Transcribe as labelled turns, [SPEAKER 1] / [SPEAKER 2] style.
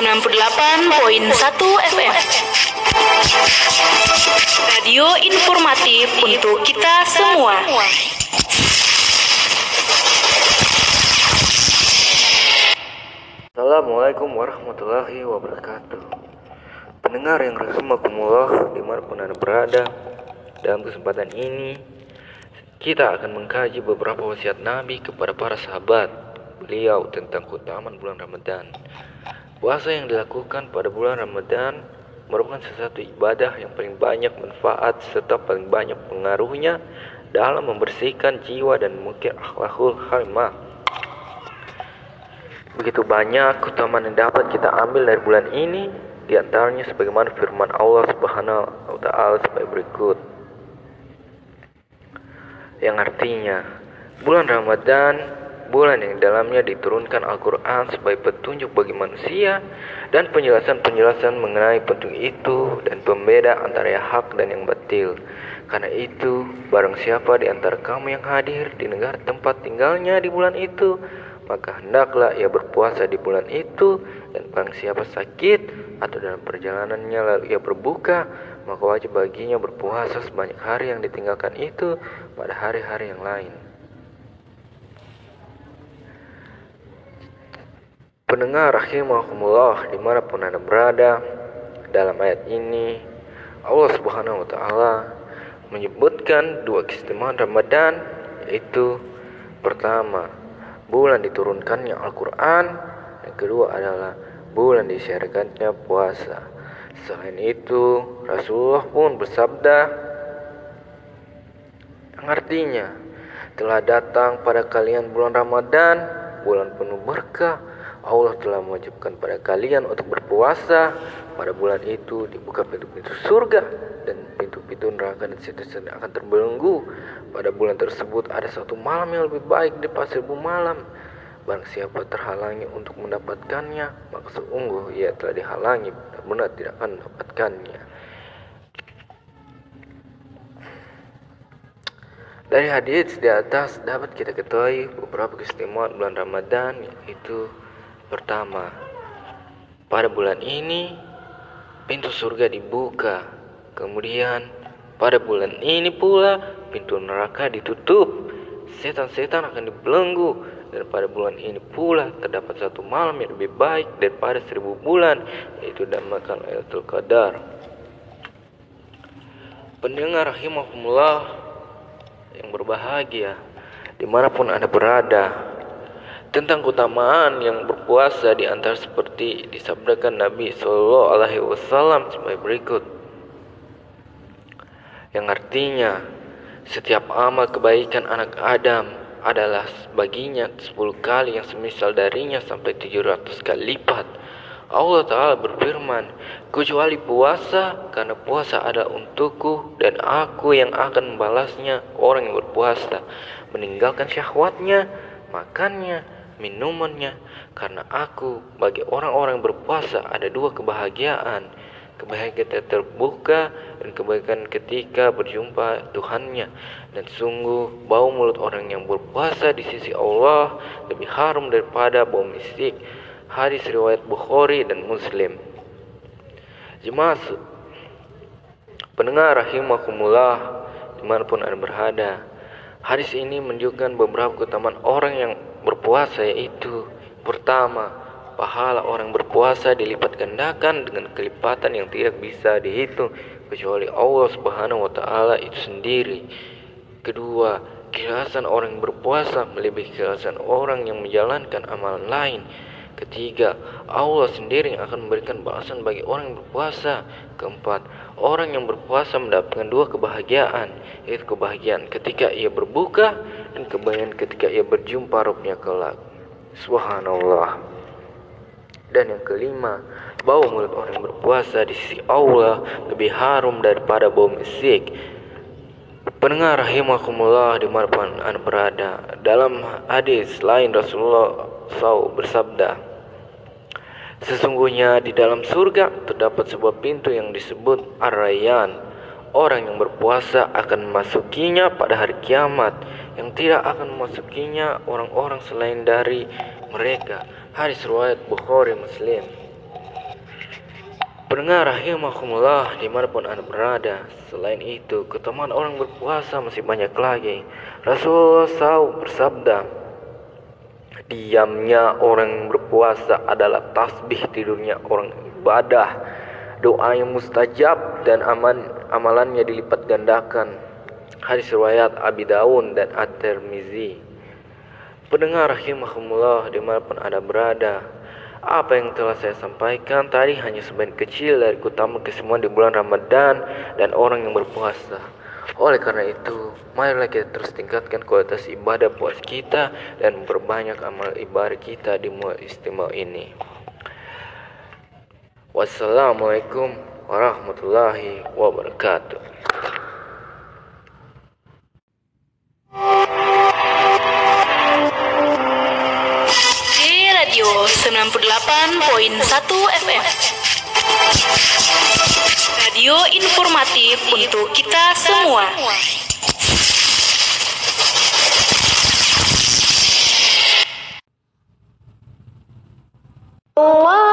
[SPEAKER 1] FM. Radio informatif untuk kita semua.
[SPEAKER 2] Assalamualaikum warahmatullahi wabarakatuh Pendengar yang rahimakumullah di mana pun anda berada Dalam kesempatan ini Kita akan mengkaji beberapa wasiat Nabi kepada para sahabat Beliau tentang keutamaan bulan Ramadan Puasa yang dilakukan pada bulan Ramadan merupakan sesuatu ibadah yang paling banyak manfaat serta paling banyak pengaruhnya dalam membersihkan jiwa dan mungkin akhlakul harimah Begitu banyak keutamaan yang dapat kita ambil dari bulan ini, di antaranya sebagaimana firman Allah Subhanahu wa taala sebagai berikut. Yang artinya, bulan Ramadan bulan yang dalamnya diturunkan Al-Quran sebagai petunjuk bagi manusia dan penjelasan-penjelasan mengenai petunjuk itu dan pembeda antara yang hak dan yang batil. Karena itu, barang siapa di antara kamu yang hadir di negara tempat tinggalnya di bulan itu, maka hendaklah ia berpuasa di bulan itu dan barang siapa sakit atau dalam perjalanannya lalu ia berbuka maka wajib baginya berpuasa sebanyak hari yang ditinggalkan itu pada hari-hari yang lain pendengar rahimahumullah di mana pun anda berada dalam ayat ini Allah subhanahu wa ta'ala menyebutkan dua keistimewaan Ramadan yaitu pertama bulan diturunkannya Al-Quran yang kedua adalah bulan disyariatkannya puasa. Selain itu Rasulullah pun bersabda yang artinya telah datang pada kalian bulan Ramadan bulan penuh berkah Allah telah mewajibkan pada kalian untuk berpuasa pada bulan itu dibuka pintu-pintu surga dan pintu-pintu neraka dan seterusnya akan terbelenggu pada bulan tersebut ada satu malam yang lebih baik daripada seribu malam. Barang siapa terhalangi untuk mendapatkannya, maka sungguh ia telah dihalangi benar-benar tidak akan mendapatkannya. Dari hadis di atas dapat kita ketahui beberapa keistimewaan bulan Ramadan yaitu pertama pada bulan ini pintu surga dibuka. Kemudian pada bulan ini pula pintu neraka ditutup, setan-setan akan dibelenggu, dan pada bulan ini pula terdapat satu malam yang lebih baik daripada seribu bulan, yaitu damakan Lailatul Qadar. Pendengar rahimahumullah yang berbahagia, di mana pun anda berada, tentang keutamaan yang berpuasa di antara seperti disabdakan Nabi Shallallahu Alaihi Wasallam sebagai berikut, yang artinya setiap amal kebaikan anak Adam adalah baginya 10 kali yang semisal darinya sampai 700 kali lipat. Allah Ta'ala berfirman, kecuali puasa, karena puasa ada untukku dan aku yang akan membalasnya orang yang berpuasa, meninggalkan syahwatnya, makannya, minumannya, karena aku bagi orang-orang berpuasa ada dua kebahagiaan, kebahagiaan terbuka dan kebaikan ketika berjumpa Tuhannya. Dan sungguh bau mulut orang yang berpuasa di sisi Allah lebih harum daripada bau misik hadis riwayat Bukhari dan Muslim. Jemaah pendengar rahimakumullah di mana pun anda berada. Hadis ini menunjukkan beberapa keutamaan orang yang berpuasa yaitu pertama Pahala orang berpuasa dilipat gandakan dengan kelipatan yang tidak bisa dihitung kecuali Allah Subhanahu wa taala itu sendiri. Kedua, keikhlasan orang berpuasa melebihi keikhlasan orang yang menjalankan amalan lain. Ketiga, Allah sendiri yang akan memberikan balasan bagi orang yang berpuasa. Keempat, orang yang berpuasa mendapatkan dua kebahagiaan, yaitu kebahagiaan ketika ia berbuka dan kebahagiaan ketika ia berjumpa Rabbnya kelak. Subhanallah. Dan yang kelima, bau mulut orang yang berpuasa di sisi Allah lebih harum daripada bau misik. Pendengar mana anda berada. Dalam hadis lain Rasulullah SAW bersabda, Sesungguhnya di dalam surga terdapat sebuah pintu yang disebut Ar-Rayyan. Orang yang berpuasa akan memasukinya pada hari kiamat yang tidak akan memasukinya orang-orang selain dari mereka Hadis riwayat Bukhari Muslim. Pendengar rahimakumullah di mana pun anda berada Selain itu keutamaan orang berpuasa masih banyak lagi Rasulullah SAW bersabda Diamnya orang berpuasa adalah tasbih tidurnya orang ibadah. Doa yang mustajab dan aman, amalannya dilipat gandakan. Hadis riwayat Abi Daun dan At-Tirmizi. Pendengar rahimakumullah di mana pun anda berada apa yang telah saya sampaikan tadi hanya sebagian kecil dari keutamaan kesemuan di bulan Ramadan dan orang yang berpuasa. Oleh karena itu, marilah kita terus tingkatkan kualitas ibadah puas kita dan memperbanyak amal ibadah kita di mual istimewa ini. Wassalamualaikum warahmatullahi wabarakatuh.
[SPEAKER 1] Radio 98.1 FM. Informatif untuk kita semua.
[SPEAKER 3] حي